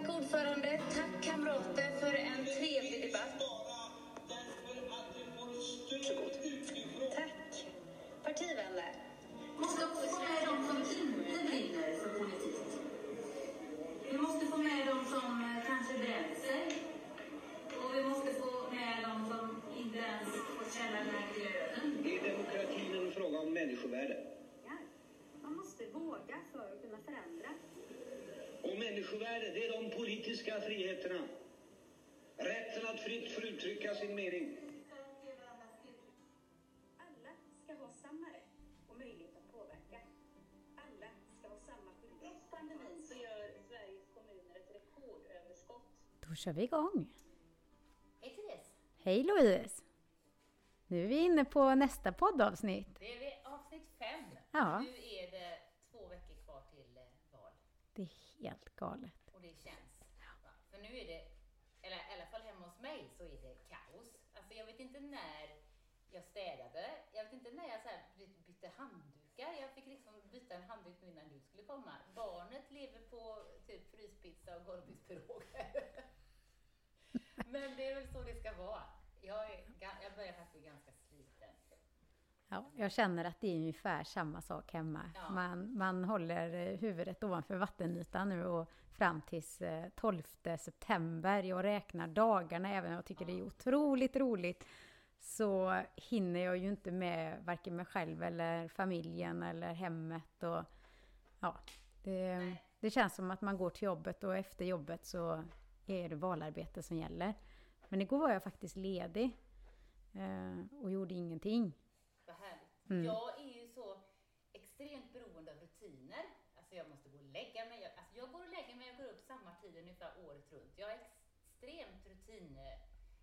Tack ordförande, tack kamrater för en trevlig debatt. Då kör vi igång. Hej Therese! Hej Louise! Nu är vi inne på nästa poddavsnitt. Det är avsnitt fem. Ja. Nu är det två veckor kvar till eh, val. Det är helt galet. Och det känns. För nu är det, eller i alla fall hemma hos mig, så är det kaos. Alltså jag vet inte när jag städade. Jag vet inte när jag så bytte handdukar. Jag fick liksom byta en handduk nu innan du skulle komma. Barnet lever på typ fryspizza och golvbiffpiroger. Men det är väl så det ska vara. Jag, är, jag börjar faktiskt bli ganska sliten. Ja, jag känner att det är ungefär samma sak hemma. Ja. Man, man håller eh, huvudet ovanför vattenytan nu och fram tills eh, 12 september. Jag räknar dagarna, även om jag tycker det är otroligt roligt. Så hinner jag ju inte med varken mig själv eller familjen eller hemmet. Och, ja, det, det känns som att man går till jobbet och efter jobbet så är det valarbete som gäller. Men igår var jag faktiskt ledig eh, och gjorde ingenting. Vad härligt. Mm. Jag är ju så extremt beroende av rutiner. Alltså jag måste gå och lägga mig. Jag, alltså jag går och lägger mig och går upp samma tid ungefär året runt. Jag är extremt rutin...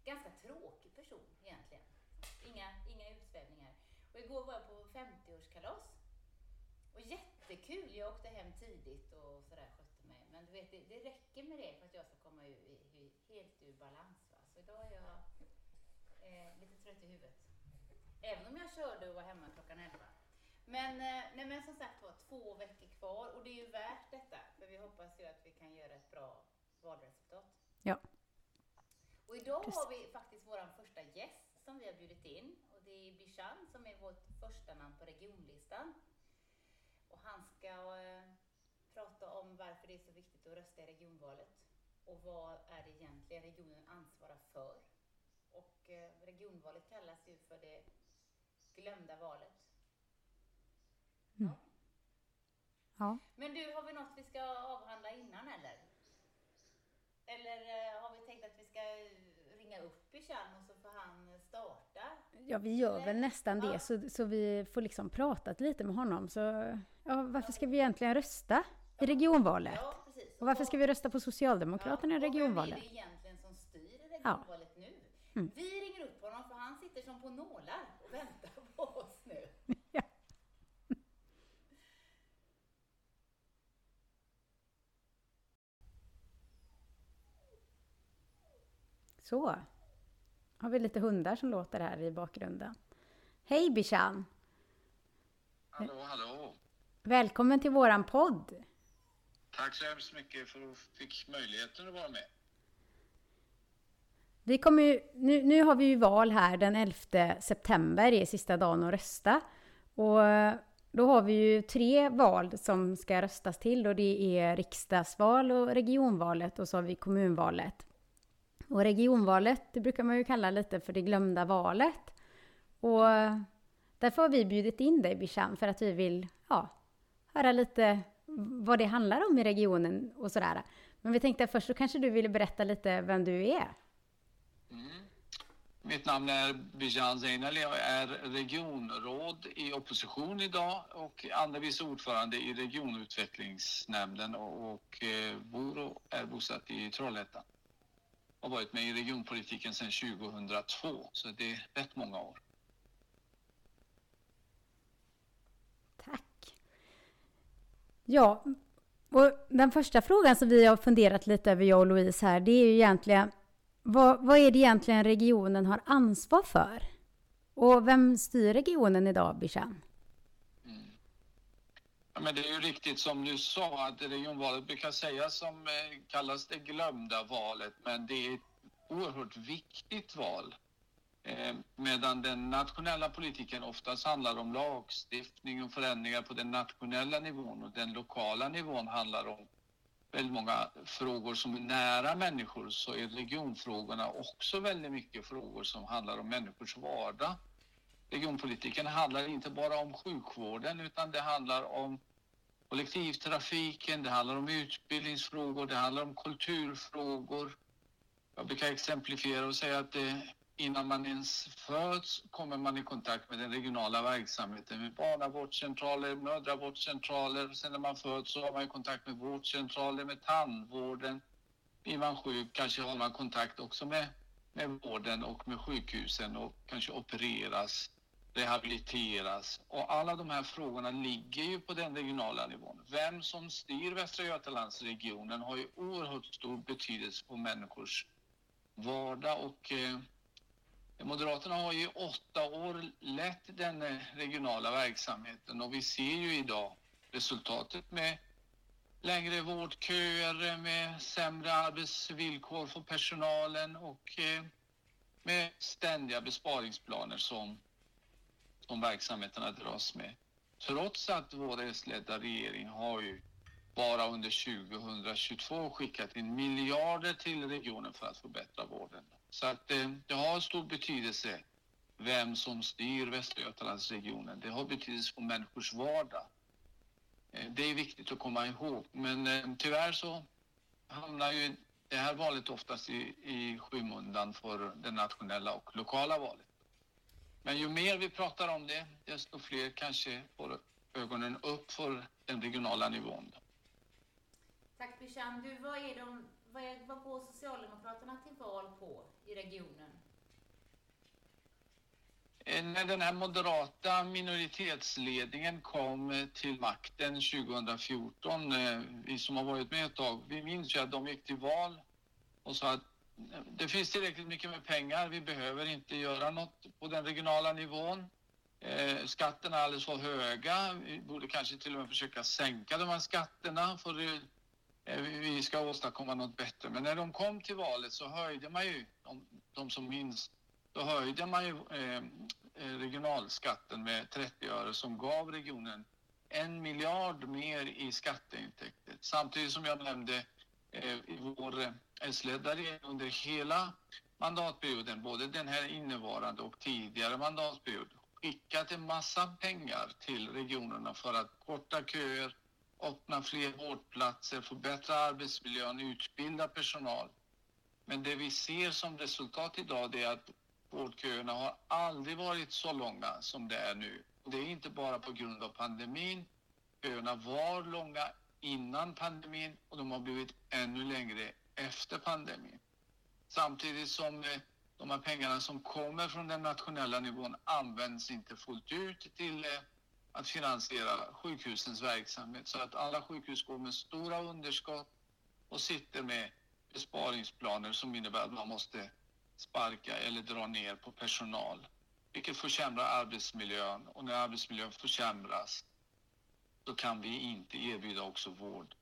Ganska tråkig person egentligen. Inga, inga utsvävningar. Och igår var jag på 50-årskalas. Och jättekul! Jag åkte hem tidigt och sådär skötte mig. Men du vet, det, det räcker med det för att jag ska komma ur, helt ur balans. Idag är jag eh, lite trött i huvudet. Även om jag körde och var hemma klockan 11. Men, eh, nej men som sagt var, två veckor kvar och det är ju värt detta. För vi hoppas ju att vi kan göra ett bra valresultat. Ja. Och idag Precis. har vi faktiskt vår första gäst som vi har bjudit in. Och det är Bishan som är vårt första namn på regionlistan. Och han ska eh, prata om varför det är så viktigt att rösta i regionvalet. Och vad är det egentligen regionen ansvarar för? Och eh, regionvalet kallas ju för det glömda valet. Ja. Ja. Men du, har vi något vi ska avhandla innan eller? Eller eh, har vi tänkt att vi ska ringa upp Bishan och så får han starta? Ja, vi gör väl nästan Ja. det, så, så vi får liksom pratat lite med honom. Så, ja, varför ska vi egentligen rösta i regionvalet? Ja, precis. Och varför ska vi rösta på Socialdemokraterna i och vem regionvalet? är det egentligen som styr regionvalet nu? Mm. Vi ringer upp honom för han sitter som på nålar och väntar på oss nu. Ja. Så. Har vi lite hundar som låter här i bakgrunden. Hej Bishan! Hallå, hallå. Välkommen till våran podd! Tack så hemskt mycket för att du fick möjligheten att vara med. Vi kommer ju, nu, nu har vi ju val här den 11 september, är sista dagen att rösta. Och eh, då har vi ju tre val som ska röstas till och det är riksdagsval och regionvalet och så har vi kommunvalet. Och regionvalet, det brukar man ju kalla lite för det glömda valet. Och eh, därför har vi bjudit in dig Bishan för att vi vill ja, höra lite vad det handlar om i regionen och sådär. Men vi tänkte att först så kanske du ville berätta lite vem du är. Mm. Mitt namn är Bijan Zeinali. Jag är regionråd i opposition idag och andre vice ordförande i regionutvecklingsnämnden och, och eh, bor och är bosatt i Trollhättan. Har varit med i regionpolitiken sedan 2002, så det är rätt många år. Tack. Ja, och den första frågan som vi har funderat lite över, jag och Louise här, det är ju egentligen vad, vad är det egentligen regionen har ansvar för? Och vem styr regionen idag, Bishan? Mm. Ja, men det är ju riktigt som du sa att regionvalet brukar sägas som eh, kallas det glömda valet, men det är ett oerhört viktigt val. Eh, medan den nationella politiken oftast handlar om lagstiftning och förändringar på den nationella nivån och den lokala nivån handlar om väldigt många frågor som är nära människor så är regionfrågorna också väldigt mycket frågor som handlar om människors vardag. Regionpolitiken handlar inte bara om sjukvården utan det handlar om kollektivtrafiken, det handlar om utbildningsfrågor, det handlar om kulturfrågor. Jag brukar exemplifiera och säga att det, innan man ens föds kommer man i kontakt med den regionala verksamheten med barnavårdscentraler, mödravårdscentraler. Sen när man föds så har man kontakt med vårdcentraler, med tandvården. Blir man sjuk kanske har man kontakt också med, med vården och med sjukhusen och kanske opereras, rehabiliteras. Och alla de här frågorna ligger ju på den regionala nivån. Vem som styr Västra Götalandsregionen har ju oerhört stor betydelse på människors vardag och eh, Moderaterna har ju åtta år lett den eh, regionala verksamheten och vi ser ju idag resultatet med längre vårdköer, med sämre arbetsvillkor för personalen och eh, med ständiga besparingsplaner som, som verksamheterna dras med. Trots att vår S-ledda regering har ju bara under 2022 skickat in miljarder till regionen för att förbättra vården. Så att det, det har stor betydelse vem som styr Västra Götalandsregionen. Det har betydelse för människors vardag. Eh, det är viktigt att komma ihåg. Men eh, tyvärr så hamnar ju det här valet oftast i, i skymundan för det nationella och lokala valet. Men ju mer vi pratar om det, desto fler kanske får ögonen upp för den regionala nivån. Tack Bishan. Du, vad, är de, vad, vad går Socialdemokraterna till val på i regionen? Eh, när den här moderata minoritetsledningen kom eh, till makten 2014, eh, vi som har varit med ett tag, vi minns ju att de gick till val och sa att det finns tillräckligt mycket med pengar, vi behöver inte göra något på den regionala nivån. Skatterna är alldeles för höga, vi borde kanske till och med försöka sänka de här skatterna för Eh, vi ska åstadkomma något bättre. Men när de kom till valet så höjde man ju, de, de som minns, då höjde man ju eh, eh regionalskatten med 30 öre som gav regionen en miljard mer i skatteintäkter. Samtidigt som jag nämnde eh, i vår eh, S-ledda regering under hela mandatperioden, både den här innevarande och tidigare mandatperiod, skickat en massa pengar till regionerna för att korta köer, öppna fler vårdplatser, förbättra arbetsmiljön, utbilda personal. Men det vi ser som resultat idag är att vårdköerna har aldrig varit så långa som det är nu. Det är inte bara på grund av pandemin. Köerna var långa innan pandemin och de har blivit ännu längre efter pandemin. Samtidigt som eh, de här pengarna som kommer från den nationella nivån används inte fullt ut till eh, att finansiera sjukhusens verksamhet. Så att alla sjukhus går med stora underskott och sitter med besparingsplaner som innebär att man måste sparka eller dra ner på personal, vilket försämrar arbetsmiljön. Och när arbetsmiljön försämras så kan vi inte erbjuda också vård.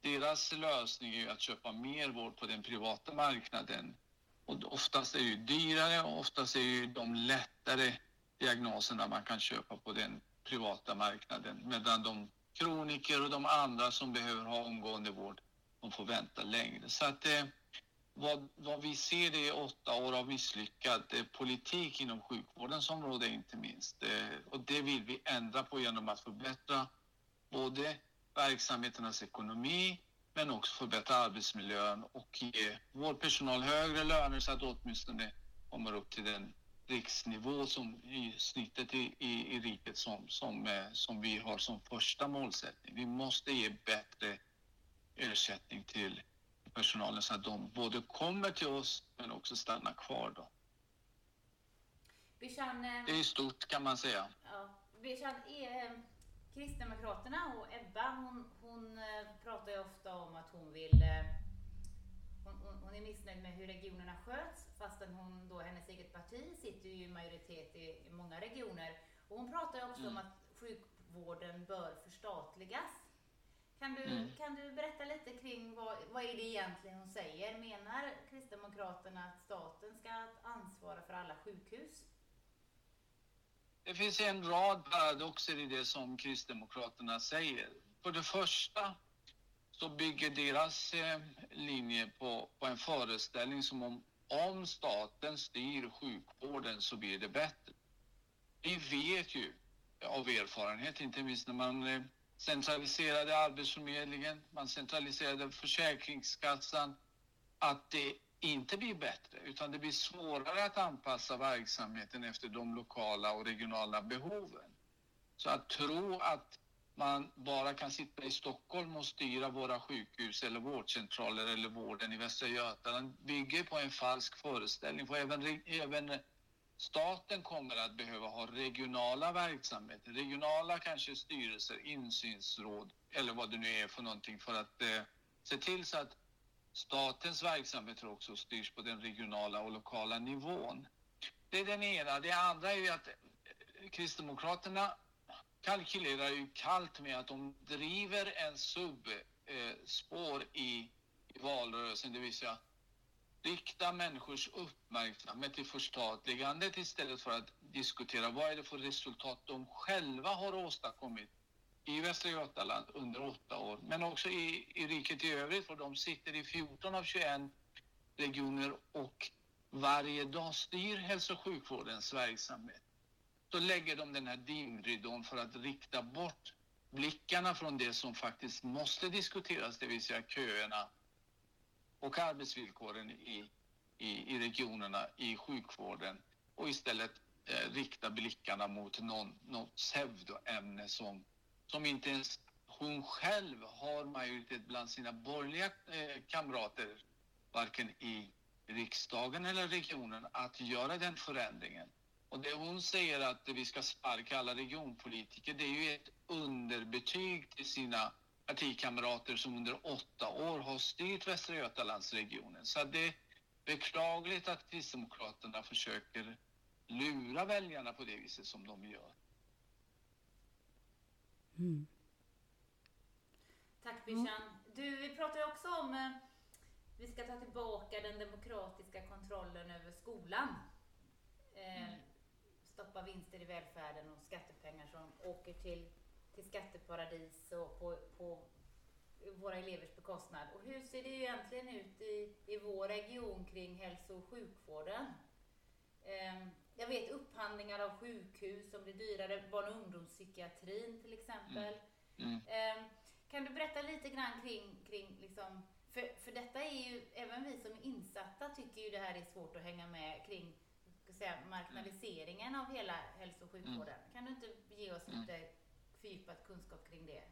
Deras lösning är att köpa mer vård på den privata marknaden. Och oftast är det dyrare och oftast är det de lättare diagnoserna man kan köpa på den privata marknaden medan de kroniker och de andra som behöver ha omgående vård de får vänta längre. Så att eh, vad, vad, vi ser det är åtta år av misslyckad eh, politik inom sjukvårdens område inte minst. Eh, och det vill vi ändra på genom att förbättra både verksamheternas ekonomi men också förbättra arbetsmiljön och ge vårdpersonal högre löner så att åtminstone kommer upp till den riksnivå som i snittet i, i, i riket som, som, eh, som vi har som första målsättning. Vi måste ge bättre ersättning till personalen så att de både kommer till oss men också stannar kvar. Då. Bishan, eh, det är stort kan man säga. Ja, Bishan, eh, Kristdemokraterna och Ebba hon, hon pratar ju ofta om att hon vill hon, hon, är missnöjd med hur regionerna sköts fastän hon då, hennes eget parti sitter ju i majoritet i, i många regioner. Och hon pratar ju också mm. om att sjuk, sjukvården bör förstatligas. Kan du, Mm. kan du berätta lite kring vad, vad är det egentligen hon säger? Menar Kristdemokraterna att staten ska ansvara för alla sjukhus? Det finns en rad paradoxer i det som Kristdemokraterna säger. För det första så bygger deras eh, linje på, på en föreställning som om om staten styr sjukvården så blir det bättre. Vi vet ju av erfarenhet, inte minst när man eh, centraliserade Arbetsförmedlingen, man centraliserade Försäkringskassan, att det inte blir bättre utan det blir svårare att anpassa verksamheten efter de lokala och regionala behoven. Så att tro att man bara kan sitta i Stockholm och styra våra sjukhus eller vårdcentraler eller vården i Västra Götaland bygger på en falsk föreställning. För även, även staten kommer att behöva ha regionala verksamheter, regionala kanske styrelser, insynsråd eller vad det nu är för någonting för att eh, se till så att statens verksamheter också styrs på den regionala och lokala nivån. Det är den ena. Det andra är ju att eh, Kristdemokraterna kalkylerar ju kallt med att de driver en subspår eh, i, i valrörelsen, det vill säga rikta människors uppmärksamhet till förstatligandet istället för att diskutera vad är det för resultat de själva har åstadkommit i Västra Götaland under åtta år, men också i, i riket i övrigt, för de sitter i 14 av 21 regioner och varje dag styr hälso och sjukvårdens verksamhet. Så lägger de den här dimridån för att rikta bort blickarna från det som faktiskt måste diskuteras, det vill säga köerna och arbetsvillkoren i, i, i regionerna, i sjukvården och istället eh, rikta blickarna mot någon, något pseudoämne som, som inte ens hon själv har majoritet bland sina borgerliga eh, kamrater, varken i riksdagen eller regionen, att göra den förändringen. Och det hon säger att vi ska sparka alla regionpolitiker, det är ju ett underbetyg till sina partikamrater som under åtta år har styrt Västra Götalandsregionen. Så det är beklagligt att Kristdemokraterna försöker lura väljarna på det viset som de gör. Tack Bishan. Du, vi pratar ju också om eh, vi ska ta tillbaka den demokratiska kontrollen över skolan. Eh, stoppa vinster i välfärden och skattepengar som åker till, till skatteparadis och på, på våra elevers bekostnad. Och hur ser det egentligen ut i, i vår region kring hälso och sjukvården? Eh, jag vet upphandlingar av sjukhus som blir dyrare, barn och ungdomspsykiatrin till exempel. Mm. Eh, kan du berätta lite grann kring, kring liksom, för, för detta är ju, även vi som är insatta tycker ju det här är svårt att hänga med kring säga, marknadiseringen av hela hälso och sjukvården. Kan du inte ge oss lite fördjupad kunskap kring det?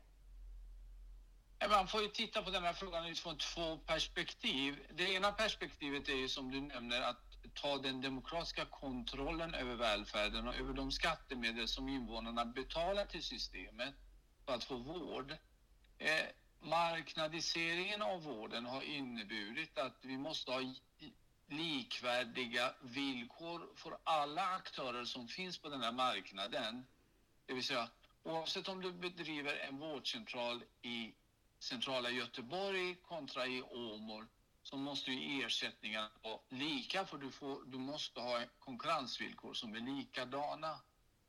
Man får ju titta på den här frågan utifrån två perspektiv. Det ena perspektivet är ju som du nämner att ta den demokratiska kontrollen över välfärden och över de skattemedel som invånarna betalar till systemet för att få vård. Eh, marknadiseringen av vården har inneburit att vi måste ha likvärdiga villkor för alla aktörer som finns på den här marknaden. Det vill säga oavsett om du bedriver en vårdcentral i centrala Göteborg kontra i Åmål så måste ju ersättningarna vara lika för du, får, du måste ha konkurrensvillkor som är likadana.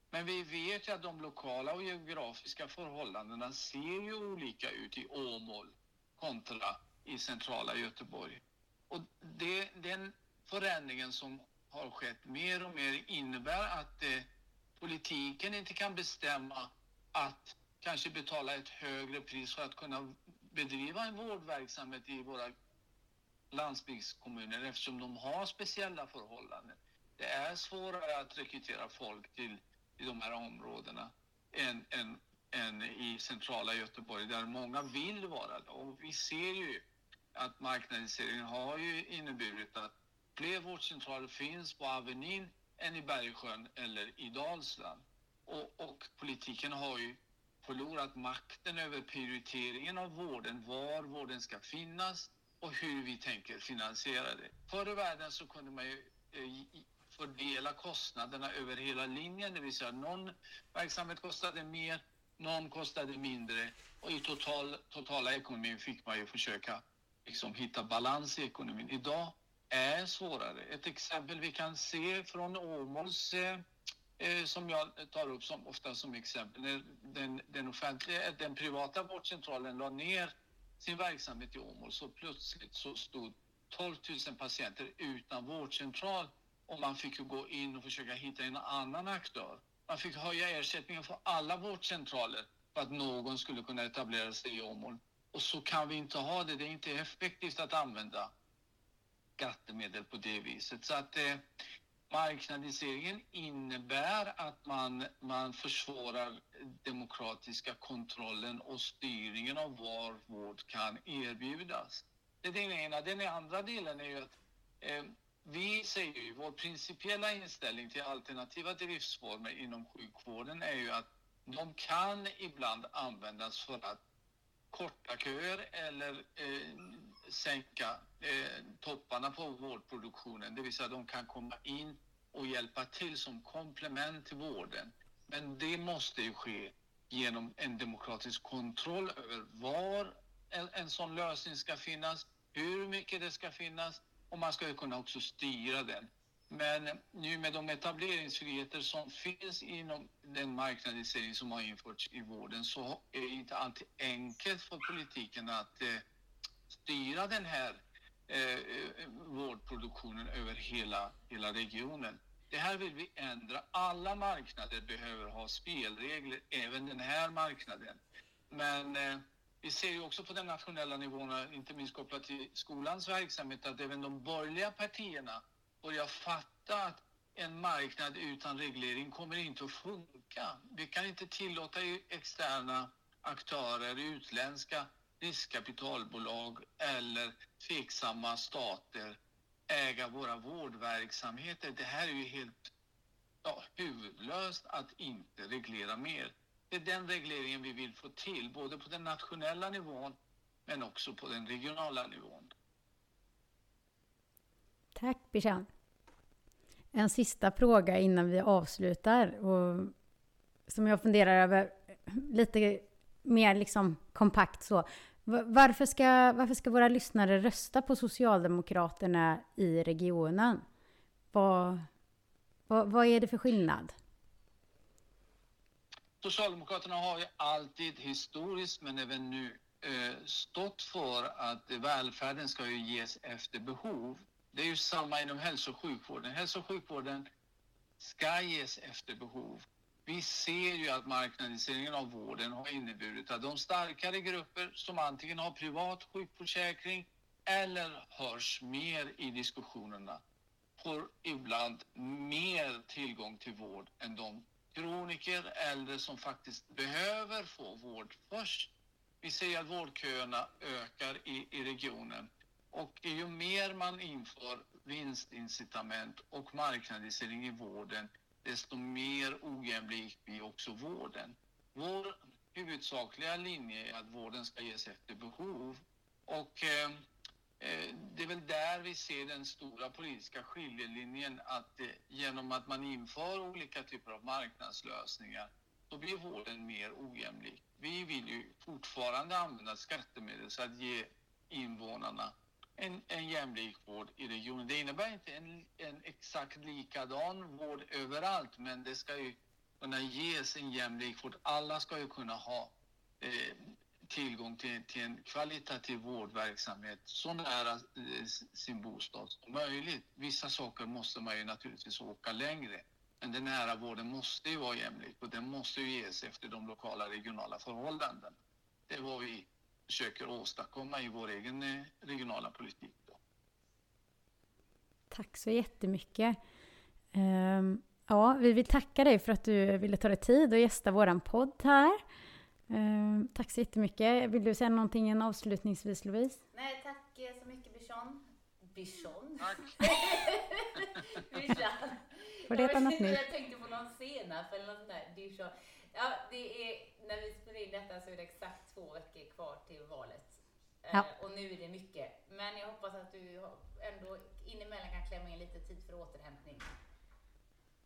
Men vi vet ju att de lokala och geografiska förhållandena ser ju olika ut i Åmål kontra i centrala Göteborg. Och det, den förändringen som har skett mer och mer innebär att eh, politiken inte kan bestämma att kanske betala ett högre pris för att kunna bedriva en vårdverksamhet i våra landsbygdskommuner eftersom de har speciella förhållanden. Det är svårare att rekrytera folk till, i de här områdena än, än, än i centrala Göteborg där många vill vara. Och vi ser ju att marknadiseringen har ju inneburit att fler vårdcentraler finns på Avenyn än i Bergsjön eller i Dalsland. Och, och politiken har ju förlorat makten över prioriteringen av vården, var vården ska finnas och hur vi tänker finansiera det. Förr i världen så kunde man ju eh, fördela kostnaderna över hela linjen, det vill säga någon verksamhet kostade mer någon kostade mindre och i total, totala ekonomin fick man ju försöka liksom hitta balans i ekonomin. Idag är svårare. Ett exempel vi kan se från Åmåls eh, eh, som jag tar upp som, ofta som exempel, när den, den, offentliga, den privata vårdcentralen la ner sin verksamhet i Åmål så plötsligt så stod 12 000 patienter utan vårdcentral och man fick ju gå in och försöka hitta en annan aktör. Man fick höja ersättningen för alla vårdcentraler för att någon skulle kunna etablera sig i Åmål. Och så kan vi inte ha det. Det är inte effektivt att använda skattemedel på det viset. Så att eh, marknadiseringen innebär att man, man försvårar demokratiska kontrollen och styrningen av var vård kan erbjudas. Det är den ena. Den andra delen är ju att eh, vi säger ju, vår principiella inställning till alternativa driftsformer inom sjukvården är ju att de kan ibland användas för att korta köer eller eh, sänka eh, topparna på vårdproduktionen. Det vill säga de kan komma in och hjälpa till som komplement till vården. Men det måste ju ske genom en demokratisk kontroll över var en, en sån lösning ska finnas, hur mycket det ska finnas och man ska ju kunna också styra den. Men nu med de etableringsfriheter som finns inom den marknadisering som har införts i vården så är det inte alltid enkelt för politiken att eh, styra den här eh, vårdproduktionen över hela, hela regionen. Det här vill vi ändra. Alla marknader behöver ha spelregler, även den här marknaden. Men eh, vi ser ju också på den nationella nivån, inte minst kopplat till skolans verksamhet, att även de borgerliga partierna och jag fattar att en marknad utan reglering kommer inte att funka. Vi kan inte tillåta externa aktörer, utländska riskkapitalbolag eller tveksamma stater äga våra vårdverksamheter. Det här är ju helt ja, huvudlöst att inte reglera mer. Det är den regleringen vi vill få till, både på den nationella nivån men också på den regionala nivån. Tack Bishan. En sista fråga innan vi avslutar och som jag funderar över lite mer liksom kompakt så. Varför ska, varför ska våra lyssnare rösta på Socialdemokraterna i regionen? Vad, vad, vad är det för skillnad? Socialdemokraterna har ju alltid historiskt, men även nu, eh, stått för att välfärden ska ju ges efter behov. Det är ju samma inom hälso och sjukvården. Hälso och sjukvården ska ges efter behov. Vi ser ju att marknadiseringen av vården har inneburit att de starkare grupper som antingen har privat sjukförsäkring eller hörs mer i diskussionerna får ibland mer tillgång till vård än de kroniker, äldre som faktiskt behöver få vård först. Vi ser att vårdköerna ökar i, i regionen och ju mer man inför vinstincitament och marknadisering i vården, desto mer ojämlik blir också vården. Vår huvudsakliga linje är att vården ska ges efter behov och eh, eh det är väl där vi ser den stora politiska skiljelinjen att eh, genom att man inför olika typer av marknadslösningar då blir vården mer ojämlik. Vi vill ju fortfarande använda skattemedel så att ge invånarna en, en jämlik vård i regionen. Det innebär inte en, en exakt likadan vård överallt, men det ska ju kunna ges en jämlik vård. Alla ska ju kunna ha eh, tillgång till, till, en kvalitativ vårdverksamhet så nära eh, sin bostad som möjligt. Vissa saker måste man ju naturligtvis åka längre. Men den nära vården måste ju vara jämlik och den måste ju ges efter de lokala regionala förhållanden. Det var vi försöker åstadkomma i vår egen eh, regionala politik. Då. Tack så jättemycket. Um, ja, vi vill tacka dig för att du ville ta dig tid och gästa våran podd här. Um, tack så jättemycket. Vill du säga någonting avslutningsvis Louise? Nej, tack så mycket Bichon. Bichon? Tack! Bichon. Får det heta något nytt? Jag tänkte på någon senap eller något sånt där. Dijon. Ja, det är, när vi spelar in detta så är det exakt två veckor kvar till valet. Eh, ja. och nu är det mycket. Men jag hoppas att du ändå inemellan kan klämma in lite tid för återhämtning.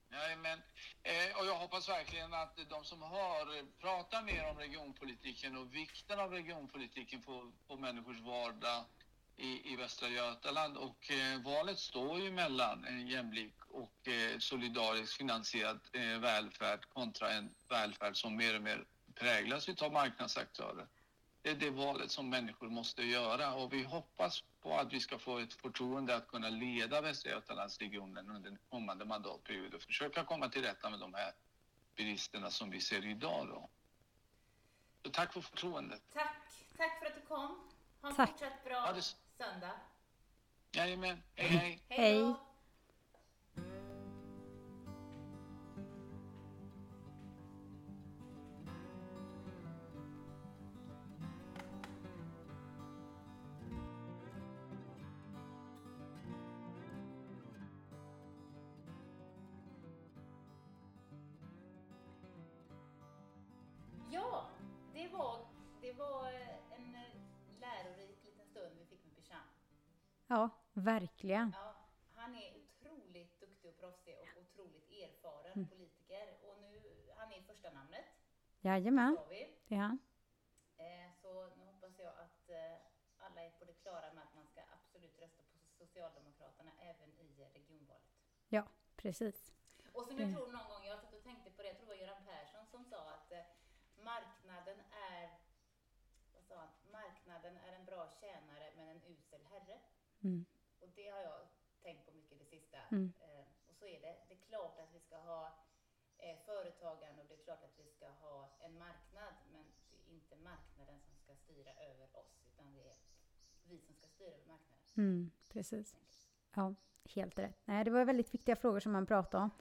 Ja, men, eh, och jag hoppas verkligen att de som hör pratar mer om regionpolitiken och vikten av regionpolitiken på, på människors vardag i, i Västra Götaland. Och eh, valet står ju mellan en jämlik och eh, solidariskt finansierad eh, välfärd kontra en välfärd som mer och mer präglas av marknadsaktörer. Det är det valet som människor måste göra och vi hoppas på att vi ska få ett förtroende att kunna leda Västra Götalandsregionen under den kommande mandatperioden och försöka komma till rätta med de här bristerna som vi ser idag. Då. Så tack för förtroendet. Tack, tack för att du kom. Ha en Tack. fortsatt bra Ja, det- söndag. Jajamän, hej hej. Hej. Verkligen. Ja, han är otroligt duktig och proffsig och otroligt erfaren Mm. politiker. Och nu, han är första namnet, Jajamän, det är han. Eh, så nu hoppas jag att eh, alla är på det klara med att man ska absolut rösta på Socialdemokraterna även i regionvalet. Ja, precis. Och som jag Mm. tror någon gång, jag satt och tänkte på det, jag tror det var Göran Persson som sa att eh, marknaden är, vad sa han, marknaden är en bra tjänare men en usel herre. Mm. Det har jag tänkt på mycket det sista. Mm. Eh, och så är det. Det är klart att vi ska ha eh, företagande och det är klart att vi ska ha en marknad, men det är inte marknaden som ska styra över oss, utan det är vi som ska styra över marknaden. Mm, precis. Ja, helt rätt. Nej, det var väldigt viktiga frågor som man pratade om.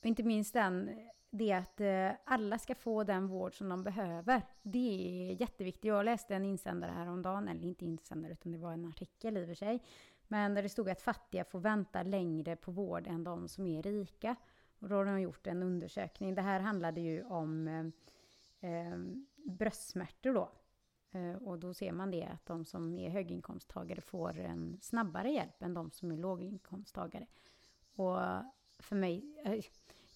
Och inte minst den, det att eh, alla ska få den vård som de behöver. Det är jätteviktigt. Jag läste en insändare häromdagen, eller inte insändare utan det var en artikel i och för sig. Men där det stod att fattiga får vänta längre på vård än de som är rika. Och då har de gjort en undersökning. Det här handlade ju om eh, eh, bröstsmärtor då. Eh, Och då ser man det att de som är höginkomsttagare får en snabbare hjälp än de som är låginkomsttagare. Och för mig, eh,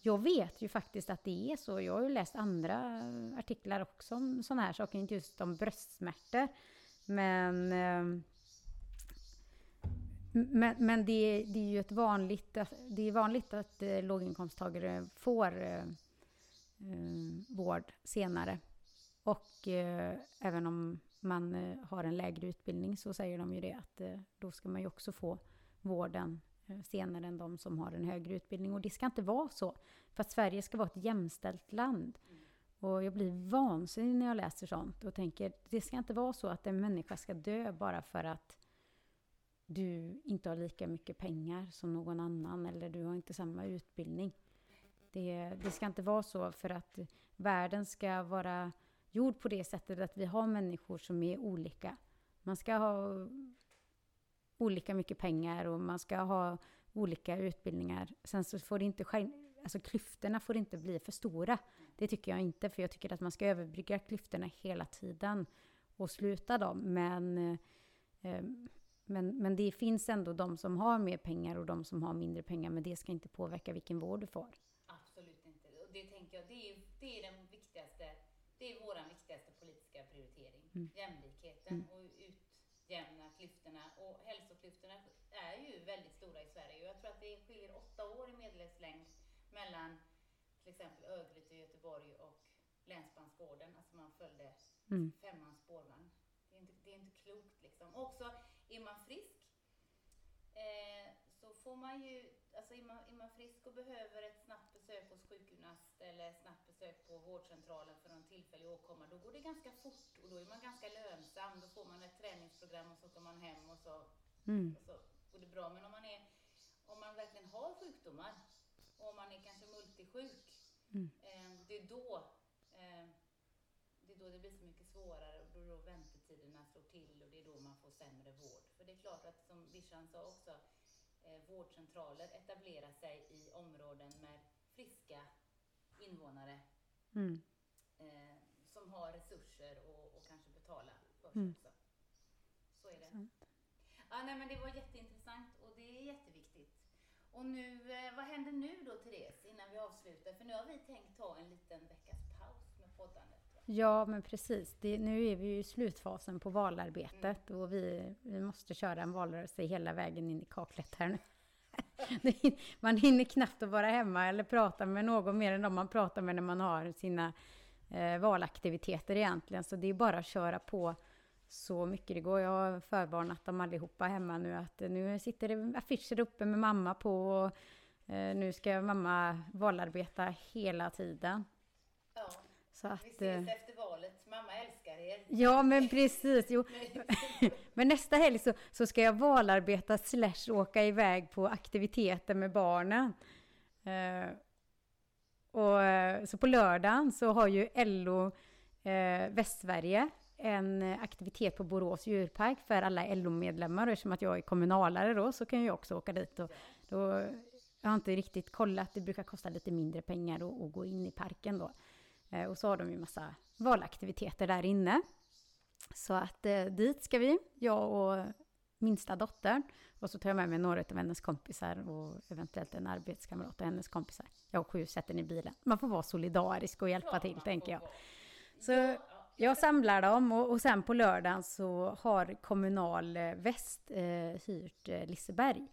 jag vet ju faktiskt att det är så. Jag har ju läst andra artiklar också om sådana här saker, inte just om bröstsmärtor. Men, ehm, men, men det, det är ju ett vanligt, det är vanligt att eh, låginkomsttagare får eh, eh, vård senare. Och eh, även om man eh, har en lägre utbildning så säger de ju det att eh, då ska man ju också få vården Eh, senare än de som har en högre utbildning. Och det ska inte vara så. För att Sverige ska vara ett jämställt land. Och jag blir vansinnig när jag läser sånt och tänker det ska inte vara så att en människa ska dö bara för att du inte har lika mycket pengar som någon annan eller du har inte samma utbildning. Det, det ska inte vara så för att världen ska vara gjord på det sättet att vi har människor som är olika. Man ska ha olika mycket pengar och man ska ha olika utbildningar. Sen så får det inte ske- alltså klyftorna får inte bli för stora. Det tycker jag inte, för jag tycker att man ska överbrygga klyftorna hela tiden och sluta dem. Men, eh, men, men det finns ändå de som har mer pengar och de som har mindre pengar, men det ska inte påverka vilken vård du får. Absolut inte. Och det tänker jag, det är, det är den viktigaste, det är vår viktigaste politiska prioritering. Mm. Jämlikheten och utjämna klyftorna. Och hälsoklyftorna är ju väldigt stora i Sverige. Och jag tror att det skiljer åtta år i medellivslängd mellan till exempel Örgryte Göteborg och Länsbansgården. Alltså man följde Mm. femmans spårvagn. Det är inte, det är inte klokt liksom. Och också, är man frisk eh, så får man ju, alltså är man, är man frisk och behöver ett snabbt besök hos sjukgymnast eller snabbt besök på vårdcentralen för någon tillfällig åkomma, då går det ganska fort och då är man ganska lönsam. Då får man ett träningsprogram och så åker man hem och så, Mm. och så går det bra. Men om man, är, har sjukdomar och om man är kanske multisjuk, Mm. eh, det är då eh, det är då det blir så mycket svårare och då, då väntetiderna slår till och det är då man får sämre vård. För det är klart att som Bishan sa också, eh, vårdcentraler etablerar sig i områden med friska invånare Mm. som har resurser och, och kanske betala för sig Mm. också. Så är det. Sant. Ja, nej, men det var jätteintressant och nu, eh, vad händer nu då Therese, innan vi avslutar? För nu har vi tänkt ta en liten veckas paus med poddandet. Ja, men precis. Det, nu är vi ju i slutfasen på valarbetet och vi, vi måste köra en valrörelse hela vägen in i kaklet här nu. Man hinner knappt att vara hemma eller prata med någon mer än de man pratar med när man har sina eh, valaktiviteter egentligen. Så det är bara att köra på så mycket det går. Jag har förvarnat dem allihopa hemma nu att nu sitter det affischer uppe med mamma på och eh, nu ska mamma valarbeta hela tiden. Ja, Så vi att, ses eh, efter valet. Mamma älskar er. Ja, men precis. Jo. Men nästa helg så, så ska jag valarbeta slash åka iväg på aktiviteter med barnen. Eh, och, så på lördagen så har ju LO eh, Västsverige en eh, aktivitet på Borås djurpark för alla LO-medlemmar. Eftersom att jag är kommunalare då så kan jag också åka dit. Och då, jag har inte riktigt kollat, det brukar kosta lite mindre pengar att, att gå in i parken då. Eh, Och så har de ju massa valaktiviteter där inne. Så att eh, dit ska vi, jag och minsta dottern. Och så tar jag med mig några av hennes kompisar och eventuellt en arbetskamrat och hennes kompisar. Jag och sju sätter i bilen. Man får vara solidarisk och hjälpa till, tänker jag. Så jag samlar dem och, och sen på lördagen så har Kommunal eh, Väst eh, hyrt eh, Liseberg.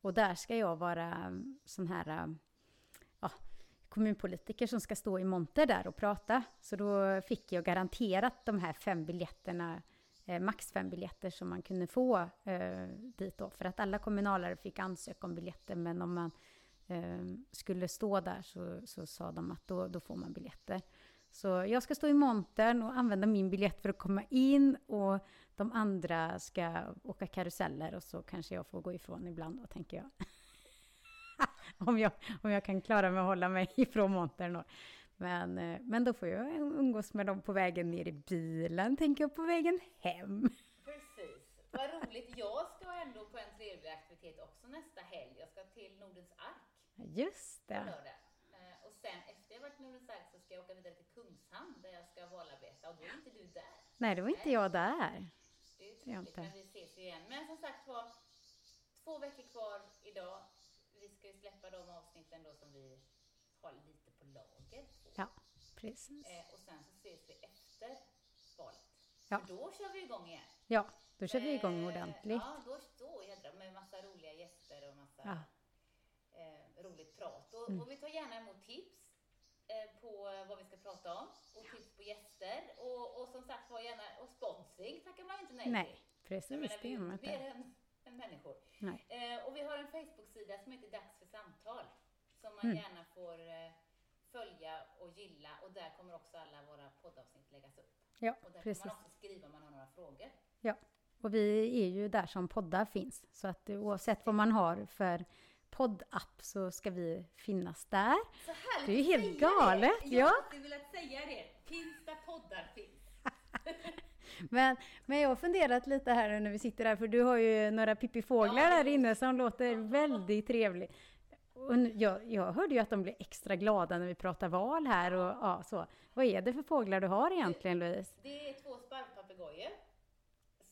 Och där ska jag vara mm, sån här eh, ja, kommunpolitiker som ska stå i monter där och prata. Så då fick jag garanterat de här fem biljetterna, eh, max fem biljetter som man kunde få eh, dit då. För att alla kommunalare fick ansöka om biljetter, men om man eh, skulle stå där så, så sa de att då, då får man biljetter. Så jag ska stå i montern och använda min biljett för att komma in och de andra ska åka karuseller och så kanske jag får gå ifrån ibland då, tänker jag. om, jag om jag kan klara mig att hålla mig ifrån montern då. Men, eh, men då får jag umgås med dem på vägen ner i bilen, tänker jag, på vägen hem. Precis. Vad roligt. Jag ska ändå på en trevlig aktivitet också nästa helg. Jag ska till Nordens ark Just på det. lördag. Eh, Och sen efter jag varit i Nordens ark så ska jag åka vidare till Kungshamn där jag ska valarbeta och då är inte du där. Nej, det var inte jag där. Det är är inte. men vi ses ju igen. Men som sagt var, två veckor kvar idag. Vi ska ju släppa de avsnitten då som vi har lite på lager. på. Ja, precis. Eh, och sen så ses vi efter valet. Ja. För då kör vi igång igen. Ja, då kör vi igång Eh, ordentligt. Ja, då, då jädrar med massa roliga gäster och massa Ja. eh, roligt prat. Och, Mm. och vi tar gärna emot tips eh, på vad vi ska prata tips på gäster. Och, och som sagt var gärna, och sponsring tackar man ju inte nej, Nej, till. Jag precis, menar, det vi är gör man inte mer inte. än, än människor. Nej. Eh, och vi har en Facebook-sida som heter Dags för samtal. Som man Mm. gärna får eh, följa och gilla. Och där kommer också alla våra poddavsnitt läggas upp. Ja, Och där precis. kan man också skriva om man har några frågor. Ja, och vi är ju där som poddar finns. Så att oavsett vad man har för poddapp så ska vi finnas där. Så härligt Det är ju helt galet, Det. Jag ja. har alltid velat säga det. Finns där poddar finns. Men, men jag har funderat lite här när vi sitter där, för du har ju några pippifåglar Ja, där inne som låter väldigt trevligt. Och jag, jag hörde ju att de blir extra glada när vi pratar val här och ja, så. Vad är det för fåglar du har egentligen Louise? Det är två sparvpapegojor.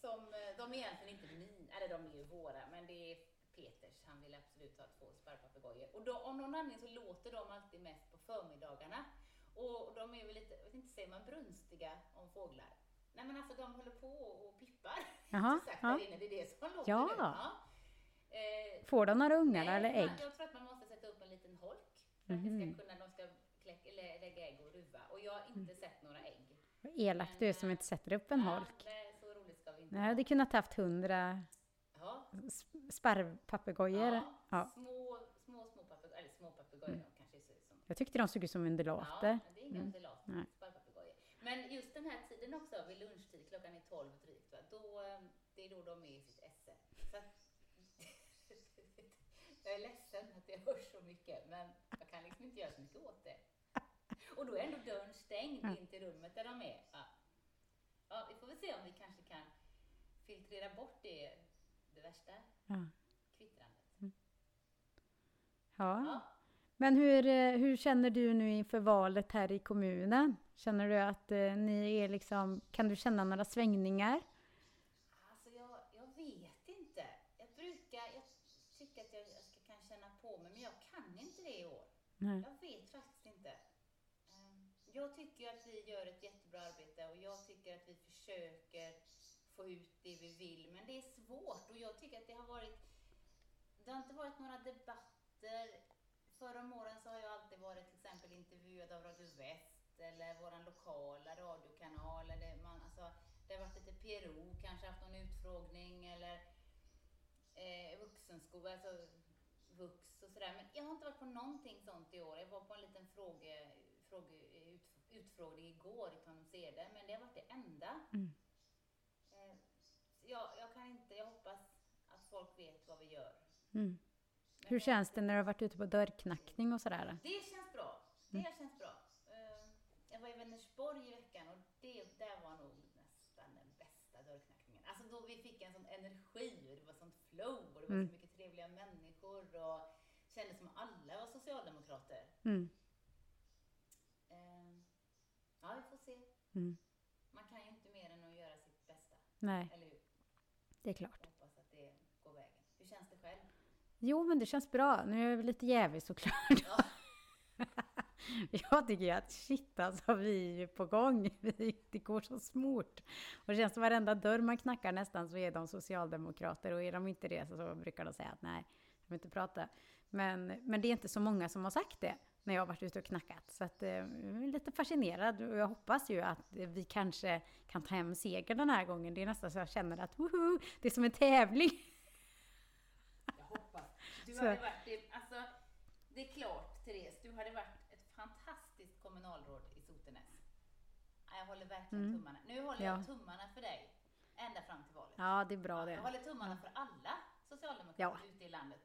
Som, eh, de är egentligen inte min, eller de är ju våra, men det är Peters. Han vill absolut ha två sparvpapegojor. Och då, av någon anledning så låter de alltid mest på förmiddagarna. Och de är väl lite, jag vet inte, säger man brunstiga om fåglar? Nej men alltså de håller på och pippar. Jaha, sagt, ja. där inne, det är det som låter Ja. Ja. Eh, Får de några ungar Nej, eller ägg? Jag tror att man måste sätta upp en liten holk för att Mhm. det ska kunna, de ska kläck, lägga ägg och ruva. Och jag har inte sett några ägg. Vad elak du är som inte sätter upp en Ja, holk. nej, så roligt ska vi inte Jag ha. hade kunnat haft hundra Ja, sparvpapegojor. ja, Ja. små, små, små papegojor, eller små papegojor, Mm. Jag tyckte de såg ut som undulater. Ja, det är inga Mm. undulater, sparvpapegojor. Men just den här tiden också, vid lunchtid, klockan är 12 drygt, va? Då, eh, det är då de är i sitt esse. Så att, jag är ledsen att jag hör så mycket, men jag kan liksom inte göra så mycket åt det. Och då är ändå dörren stängd in till rummet där de är. Ja. Ja, vi får väl se om vi kanske kan filtrera bort det, det värsta Ja. kvittrandet. Ja. Ja. Men hur, eh, hur känner du nu inför valet här i kommunen? Känner du att eh, ni är liksom, kan du känna några svängningar? Alltså jag, jag vet inte. Jag brukar, jag tycker att jag, jag ska, kan känna på Nej. Jag vet faktiskt inte. Ehm, Jag tycker att vi gör ett jättebra arbete och jag tycker att vi försöker få ut det vi vill. Men det är svårt och jag tycker att det har varit... Det har inte varit några debatter. Förra om åren så har jag alltid varit till exempel intervjuad av Radio Väst eller vår lokala radiokanal. Eller man, alltså, det har varit lite PRO, kanske haft någon utfrågning eller eh, vuxenskola, alltså vux och sådär. Men jag har inte varit på någonting sånt i år. Jag var på en liten fråge, fråge, ut, utfrågning igår i Tanumsede, men det har varit det enda. Mm. Eh, jag, jag kan inte, jag hoppas att folk vet vad vi gör. Mm. Hur känns det när du har varit ute på dörrknackning och sådär? Det känns bra. Det känns bra. Eh, Jag var i Vänersborg i veckan och det där var nog nästan den bästa dörrknackningen. Alltså då vi fick en sån energi och det var sånt flow och det var Mm. så mycket trevliga människor och kändes som alla var socialdemokrater. Mm. Eh, Ja, vi får se. Mm. Man kan ju inte mer än att göra sitt bästa, Nej, eller hur? det är klart. Jag hoppas att det går vägen. Hur känns det själv? Jo, men det känns bra. Nu är jag lite jävig såklart. Ja. Jag tycker ju att shit alltså, vi är på gång. Det går så smort. Och det känns som varenda dörr man knackar nästan så är de socialdemokrater och är de inte det så, så brukar de säga att nej, jag vill inte prata. Men, men det är inte så många som har sagt det när jag har varit ute och knackat. Så att, eh, jag är lite fascinerad och jag hoppas ju att vi kanske kan ta hem seger den här gången. Det är nästan så jag känner att woho, det är som en tävling. Jag. Du hade varit, det, alltså, det är klart Therese, du hade varit ett fantastiskt kommunalråd i Sotenäs. Ja, Jag håller verkligen tummarna. Nu håller Ja. jag tummarna för dig ända fram till valet. Ja, det är bra Jag det. håller tummarna för alla socialdemokrater Ja. ute i landet.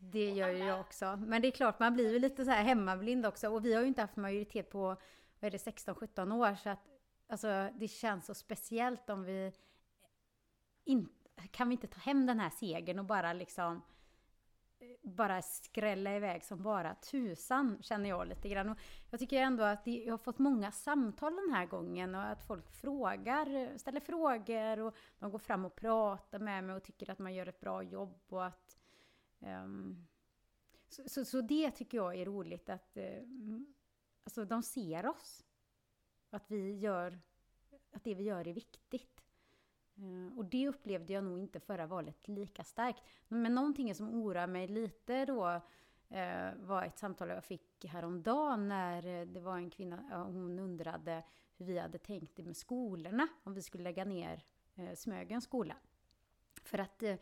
Det Och gör ju jag också. Men det är klart, man blir ju lite så här hemmablind också. Och vi har ju inte haft majoritet på, vad är det, 16-17 år. Så att, alltså, det känns så speciellt om vi... In, kan vi inte ta hem den här segern och bara liksom... Bara skrälla iväg som bara tusan, känner jag lite grann. Och jag tycker ändå att jag har fått många samtal den här gången och att folk frågar, ställer frågor och de går fram och pratar med mig och tycker att man gör ett bra jobb och att Um, så, så, så det tycker jag är roligt att eh, alltså de ser oss. Att vi gör, att det vi gör är viktigt. Och det upplevde jag nog inte förra valet lika starkt. Men någonting som oroar mig lite då eh, var ett samtal jag fick häromdagen när eh, det var en kvinna, hon undrade hur vi hade tänkt det med skolorna, om vi skulle lägga ner eh, Smögens skola. För att eh,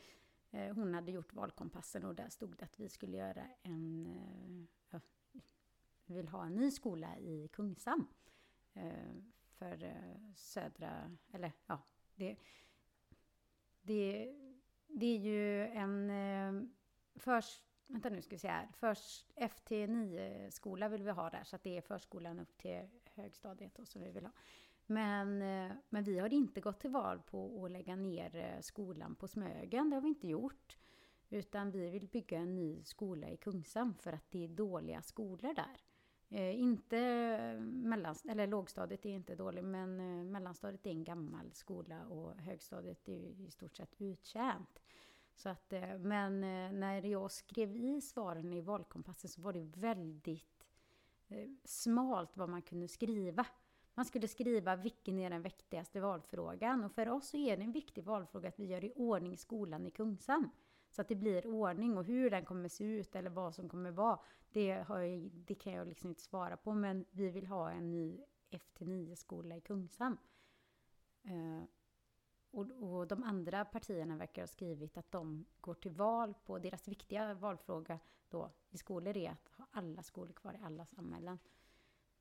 eh, Hon hade gjort valkompassen och där stod det att vi skulle göra en... eh, Ja, vi vill ha en ny skola i Kungshamn. eh, För eh, södra... Eller ja, det... Det, det är ju en... eh, Först, vänta nu ska vi se här. Först FT9-skola vill vi ha där. Så att det är förskolan upp till högstadiet och som vi vill ha. Men, eh, men vi har inte gått till val på att lägga ner eh, skolan på Smögen. Det har vi inte gjort. Utan vi vill bygga en ny skola i Kungshamn för att det är dåliga skolor där. Eh, inte eh, mellanst- eller lågstadiet är inte dåligt, men eh, mellanstadiet är en gammal skola och högstadiet är ju i stort sett uttjänt. Så att, eh, men eh, när jag skrev i svaren i valkompassen så var det väldigt eh, smalt vad man kunde skriva. Man skulle skriva vilken är den viktigaste valfrågan och för oss så är det en viktig valfråga att vi gör i ordning skolan i Kungshamn. Så att det blir ordning och hur den kommer se ut eller vad som kommer vara, det, har jag, det kan jag liksom inte svara på. Men vi vill ha en ny FT9-skola i Kungshamn. Eh, och, och de andra partierna verkar ha skrivit att de går till val på, deras viktiga valfråga då i skolor är att ha alla skolor kvar i alla samhällen.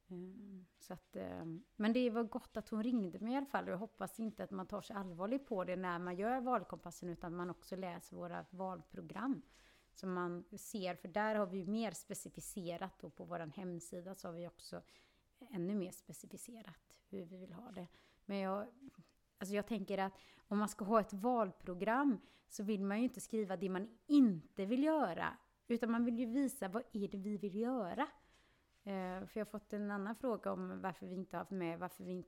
Ehm, så att, ehm, men det var gott att hon ringde mig i alla fall jag hoppas inte att man tar sig allvarligt på det när man gör valkompassen utan man också läser våra valprogram. Som man ser, för där har vi mer specificerat och på vår hemsida så har vi också ännu mer specificerat hur vi vill ha det. Men jag, alltså jag tänker att om man ska ha ett valprogram så vill man ju inte skriva det man inte vill göra utan man vill ju visa vad är det vi vill göra. Eh, för jag har fått en annan fråga om varför vi inte har haft med varför vi, in-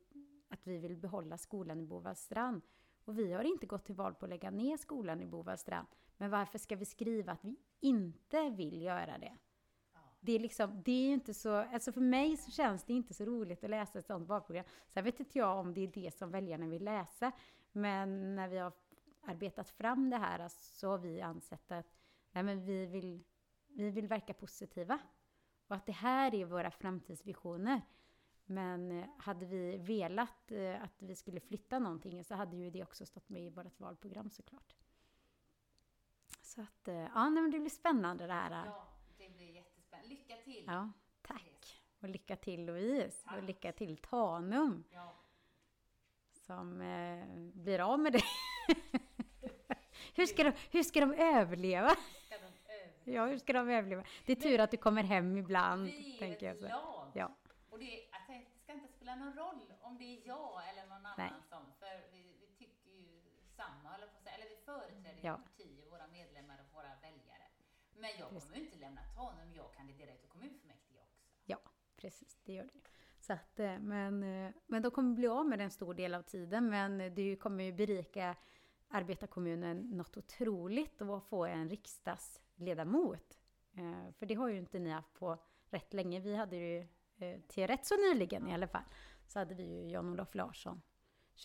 att vi vill behålla skolan i Bovallstrand. Och vi har inte gått till val på att lägga ner skolan i Bovallstrand. Men varför ska vi skriva att vi inte vill göra det? Det är liksom, det är ju inte så, alltså för mig så känns det inte så roligt att läsa ett sånt valprogram. Sen vet inte jag om det är det som väljarna vill läsa, men när vi har arbetat fram det här så har vi ansett att nej men vi vill, vi vill verka positiva. Och att det här är våra framtidsvisioner. Men eh, hade vi velat eh, att vi skulle flytta någonting så hade ju det också stått med i vårt valprogram såklart. Så att, eh, ja, men det blir spännande det här. Ja, det blir jättespännande. Lycka till! Ja, tack! Och lycka till Louise! Tack. Och lycka till Tanum! Ja. Som eh, blir av med det. hur, ska de, hur ska de överleva? Ja, hur ska de överleva? Det är tur att du kommer hem ibland, Vi är tänker jag. ett Så. lag. Ja. Och det, alltså, det ska inte spela någon roll om det är jag eller någon annan Nej. som, för vi, vi tycker ju samma, eller, på eller vi företräder Ja. partier, våra medlemmar och våra väljare. Men jag Precis. kommer ju inte lämna Tanum, jag kandiderar till kommunfullmäktige också. Ja, precis, det gör det. Så att, eh, men, eh, men de kommer bli av med en stor del av tiden, men det kommer ju berika arbetarkommunen något otroligt att få en riksdagsledamot. Eh, För det har ju inte ni haft på rätt länge. Vi hade ju eh, till rätt så nyligen i alla fall, så hade vi ju Jan-Olof Larsson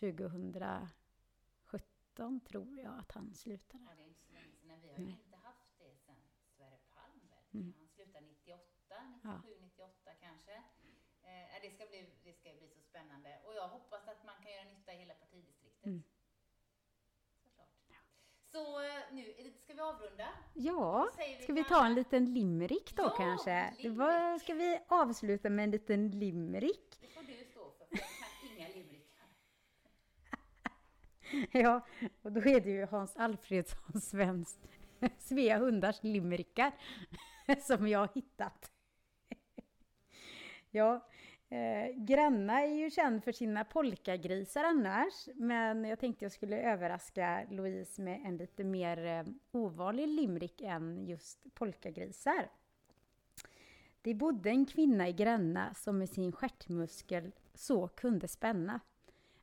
2017 tror jag att han slutade. Ja, det är inte så länge sedan, vi har ju inte haft det sedan Sverre Palm? Mm. Han slutade 98, Ja. 97, 98 kanske. Eh, det, ska bli, det ska bli så spännande. Och jag hoppas att man kan göra nytta i hela partidistriktet. Mm. Såklart. Så eh, nu ska vi avrunda. Ja, vi ska vi ta en liten limerick då Ja, kanske? var, limerick. ska vi avsluta med en liten limerick? Det får du stå för, för jag kan inga limerickar. Ja, och då är det ju Hans Alfredsson Svenskt Svea Hundars limerickar som jag har hittat. Ja, eh, Gränna är ju känd för sina polkagrisar annars, men jag tänkte jag skulle överraska Louise med en lite mer eh, ovanlig limerick än just polkagrisar. Det bodde en kvinna i Gränna som med sin stjärtmuskel så kunde spänna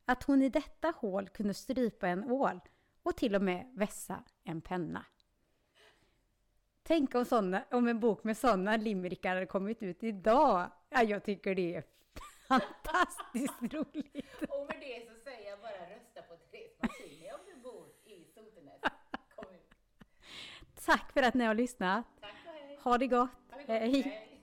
att hon i detta hål kunde strypa en ål och till och med vässa en penna. Tänk om, såna, om en bok med sådana limerickar hade kommit ut idag. Ja, jag tycker det är fantastiskt roligt. Och med det så säger jag bara rösta på Therese Martini om du bor i Sotenäs kommun. Tack för att ni har lyssnat. Tack och hej! Ha det gott. Ha det gott. Hej. Hej.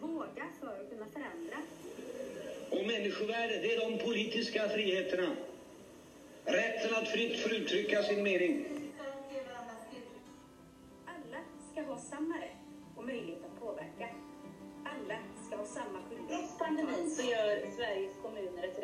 Våga för att kunna förändra. Och människovärde, det är de politiska friheterna. Rätten att fritt få uttrycka sin mening. Alla ska ha samma rätt och möjlighet att påverka. Alla ska ha samma skyldighet. Trots pandemin så gör Sveriges kommuner ett